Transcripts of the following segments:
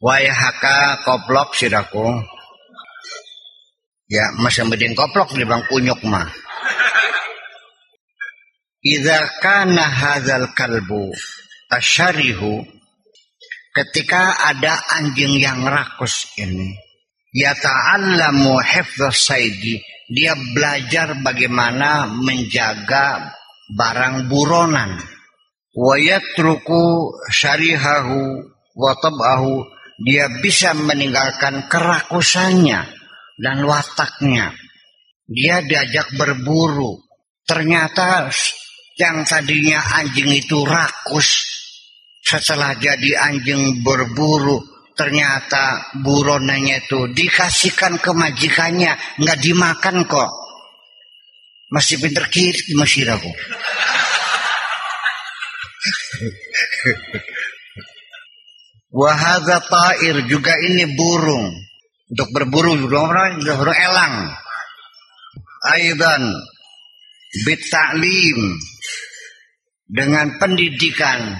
Wayahaka koplok siraku. Ya, masih mending koplok di bang kunyuk mah. Idza kana hadzal kalbu asyarihu ketika ada anjing yang rakus ini yata'allamu hifdhas saidi dia belajar bagaimana menjaga barang buronan wa yatruku syarihahu wa tab'ahu dia bisa meninggalkan kerakusannya dan wataknya. Dia diajak berburu. Ternyata yang tadinya anjing itu rakus setelah jadi anjing berburu ternyata buronanya itu dikasihkan ke majikannya nggak dimakan kok masih pinter kiri masih aku Wahada ta'ir juga ini burung. Untuk berburu burung burung elang. Aidan bita'lim dengan pendidikan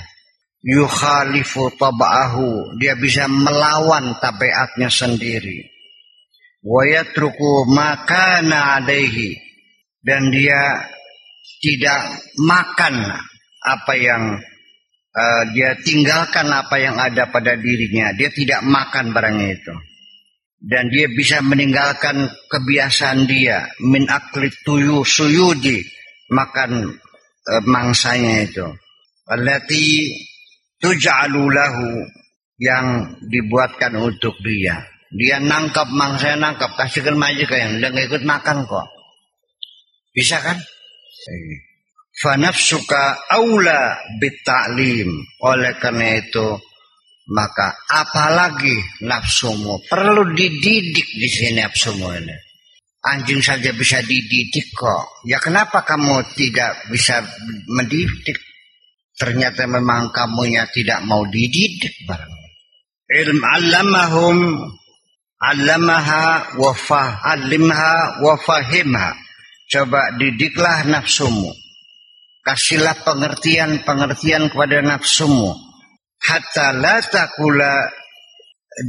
yukhalifu taba'ahu dia bisa melawan tabiatnya sendiri. Wa yatruku makana alaihi. Dan dia tidak makan apa yang uh, dia tinggalkan apa yang ada pada dirinya. Dia tidak makan barangnya itu. Dan dia bisa meninggalkan kebiasaan dia. Min akli tuyu suyudi. Makan uh, mangsanya itu. Allati tuja'alu. Yang dibuatkan untuk dia. Dia nangkap mangsa nangkap. Kasihkan majikan. Dia nggak ikut makan kok. Bisa kan? Eh fanafsuka aula bitta'lim oleh karena itu maka apalagi nafsumu? Perlu dididik di sini nafsumu ini. Anjing saja bisa dididik kok. Ya kenapa kamu tidak bisa mendidik? Ternyata memang kamunya tidak mau dididik barang. Ilm allamahum allamaha wa fa'alimha wa coba didiklah nafsumu Kasihlah pengertian-pengertian kepada nafsumu. Hatta la takula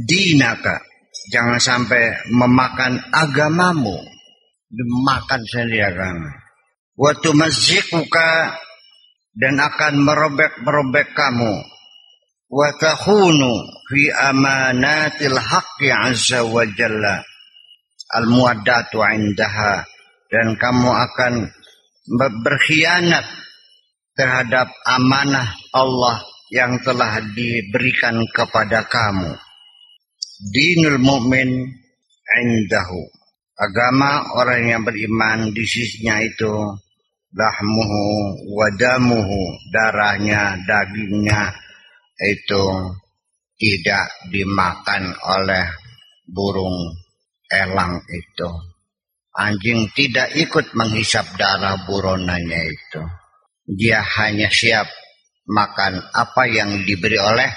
dinaka. Jangan sampai memakan agamamu. Dimakan sendiri agama. Waktu mazikuka dan akan merobek-merobek kamu. Watahunu fi amanatil haqqi azza wa jalla. Al-muwaddatu indaha. Dan kamu akan berkhianat terhadap amanah Allah yang telah diberikan kepada kamu. Dinul mu'min indahu. Agama orang yang beriman di sisinya itu lahmuhu wadamuhu darahnya dagingnya itu tidak dimakan oleh burung elang itu anjing tidak ikut menghisap darah buronannya itu dia hanya siap makan apa yang diberi oleh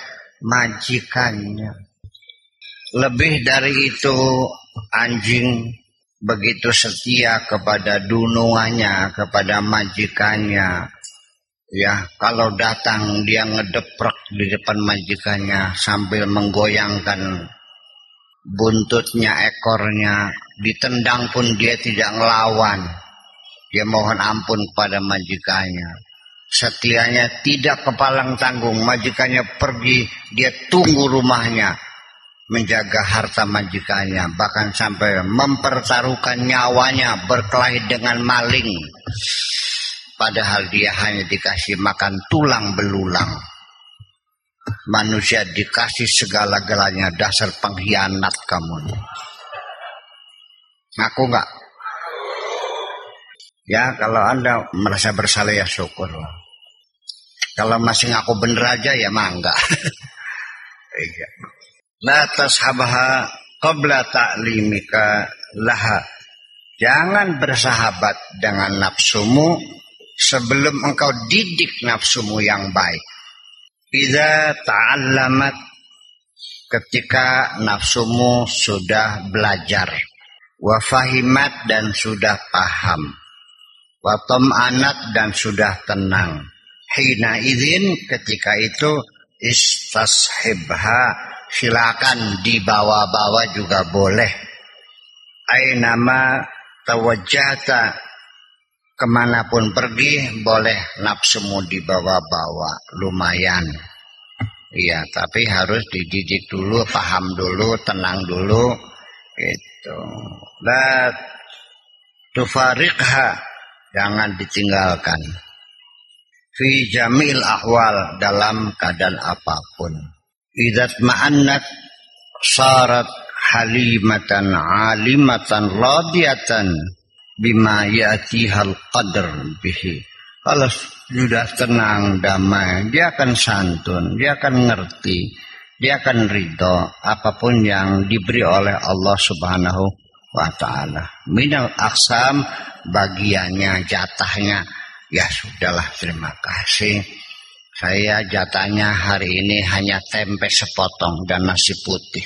majikannya. Lebih dari itu anjing begitu setia kepada dunungannya, kepada majikannya. Ya, kalau datang dia ngedeprek di depan majikannya sambil menggoyangkan buntutnya, ekornya, ditendang pun dia tidak ngelawan. Dia mohon ampun kepada majikannya. Setianya tidak kepalang tanggung. Majikannya pergi, dia tunggu rumahnya. Menjaga harta majikannya. Bahkan sampai mempertaruhkan nyawanya berkelahi dengan maling. Padahal dia hanya dikasih makan tulang belulang. Manusia dikasih segala-galanya dasar pengkhianat kamu. Ngaku nggak? Ya kalau anda merasa bersalah ya syukur. Kalau masih ngaku bener aja ya mangga. Iya. La tashabaha qabla ta'limika laha. Jangan bersahabat dengan nafsumu sebelum engkau didik nafsumu yang baik. Bila ta'allamat ketika nafsumu sudah belajar. Wafahimat dan sudah paham watom anat dan sudah tenang. Hina izin ketika itu istashibha silakan dibawa-bawa juga boleh. Ainama tawajjata ke mana pun pergi boleh nafsumu dibawa-bawa lumayan. Iya, tapi harus dididik dulu, paham dulu, tenang dulu, gitu. La tufariqha, jangan ditinggalkan. Fi jamil ahwal dalam keadaan apa pun. Idat ma'annat sarat halimatan alimatan radiyatan bima ya'tihal qadr bihi. Kalau sudah tenang, damai, dia akan santun, dia akan ngerti, dia akan ridho apa pun yang diberi oleh Allah Subhanahu wa taala. Minal aksam bagiannya, jatahnya, ya sudahlah terima kasih. Saya jatahnya hari ini hanya tempe sepotong dan nasi putih.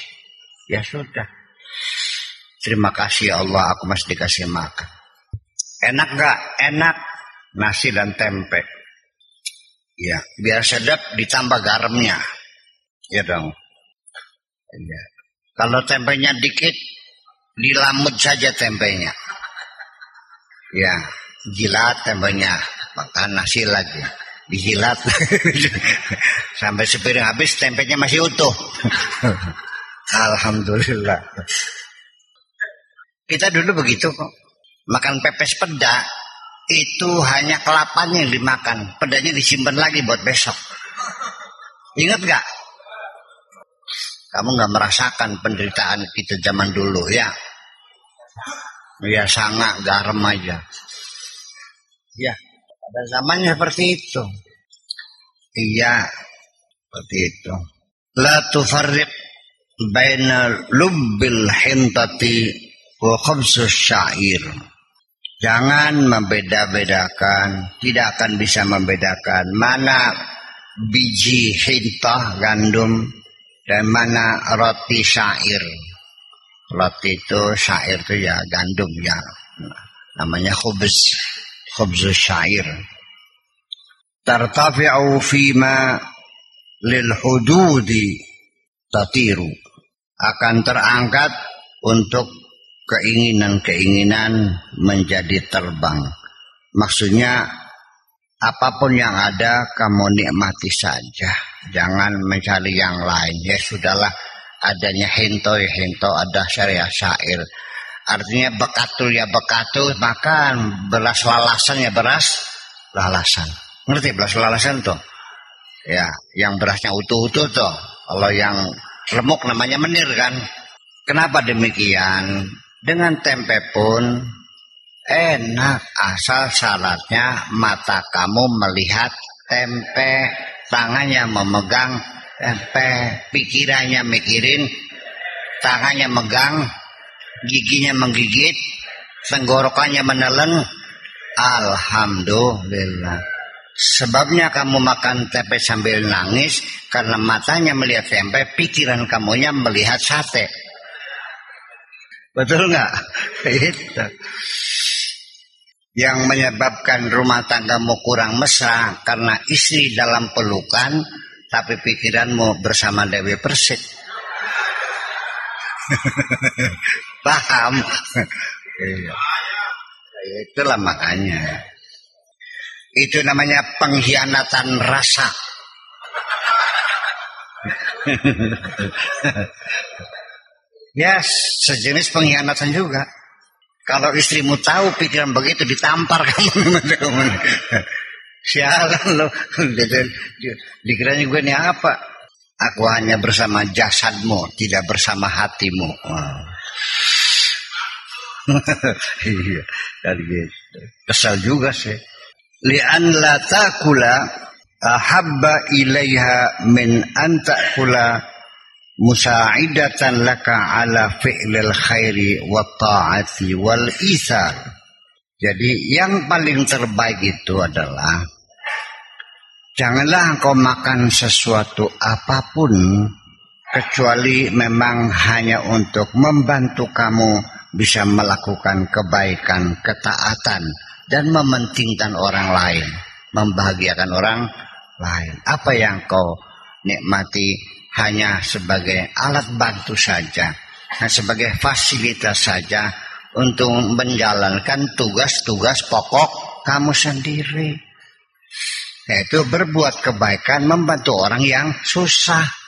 Ya sudah. Terima kasih ya Allah aku masih dikasih makan. Enak gak? Enak. Nasi dan tempe. Ya, biar sedap ditambah garamnya. Ya dong. Ya. Kalau tempenya dikit, dilamut saja tempenya. Ya, jilat tempenya, makan nasi lagi. Dijilat. Sampai sepiring habis tempenya masih utuh. Alhamdulillah. Kita dulu begitu kok. Makan pepes peda itu hanya kelapanya yang dimakan. Pedanya disimpan lagi buat besok. Ingat gak? Kamu gak merasakan penderitaan kita zaman dulu ya? Ya sangat garam aja. Ya, pada zamannya seperti itu. Iya, seperti itu. La tufarriq baina lubbil hintati wa syair. Jangan membeda-bedakan, tidak akan bisa membedakan mana biji hintah gandum dan mana roti syair. Roti itu syair itu ya gandum ya. Namanya khubz, khubz syair. Tartafi'u fima lil hududi tatiru. Akan terangkat untuk keinginan-keinginan menjadi terbang. Maksudnya apa pun yang ada kamu nikmati saja. Jangan mencari yang lain. Ya sudahlah adanya hento ya hento ada syariah syair. Artinya bekatul ya bekatul makan beras lalasan ya beras lalasan. Ngerti beras lalasan tuh? Ya, yang berasnya utuh-utuh tuh. Kalau yang remuk namanya menir kan. Kenapa demikian? Dengan tempe pun enak asal syaratnya mata kamu melihat tempe, tangannya memegang pikirannya mikirin, tangannya megang, giginya menggigit, tenggorokannya menelen. Alhamdulillah. Sebabnya kamu makan tempe sambil nangis karena matanya melihat tempe, pikiran kamunya melihat sate. Betul nggak? Itu. Yang menyebabkan rumah tanggamu kurang mesra karena istri dalam pelukan, tapi pikiranmu bersama Dewi Persik. Paham? iya. Itulah makanya. Itu namanya pengkhianatan rasa. Ya, sejenis pengkhianatan juga. Kalau istrimu tahu pikiran begitu ditampar kamu. Sialan lo. Dikiranya gue ini apa? Aku hanya bersama jasadmu, tidak bersama hatimu. iya, kan gitu. Kesal juga sih. Lian la takula ahabba ilaiha min an takula musa'idatan laka ala fi'lil khairi wa ta'ati wal isar. Jadi yang paling terbaik itu adalah janganlah engkau makan sesuatu apa pun kecuali memang hanya untuk membantu kamu bisa melakukan kebaikan, ketaatan dan mementingkan orang lain, membahagiakan orang lain. Apa yang kau nikmati hanya sebagai alat bantu saja, nah, sebagai fasilitas saja untuk menjalankan tugas-tugas pokok kamu sendiri. Yaitu berbuat kebaikan membantu orang yang susah.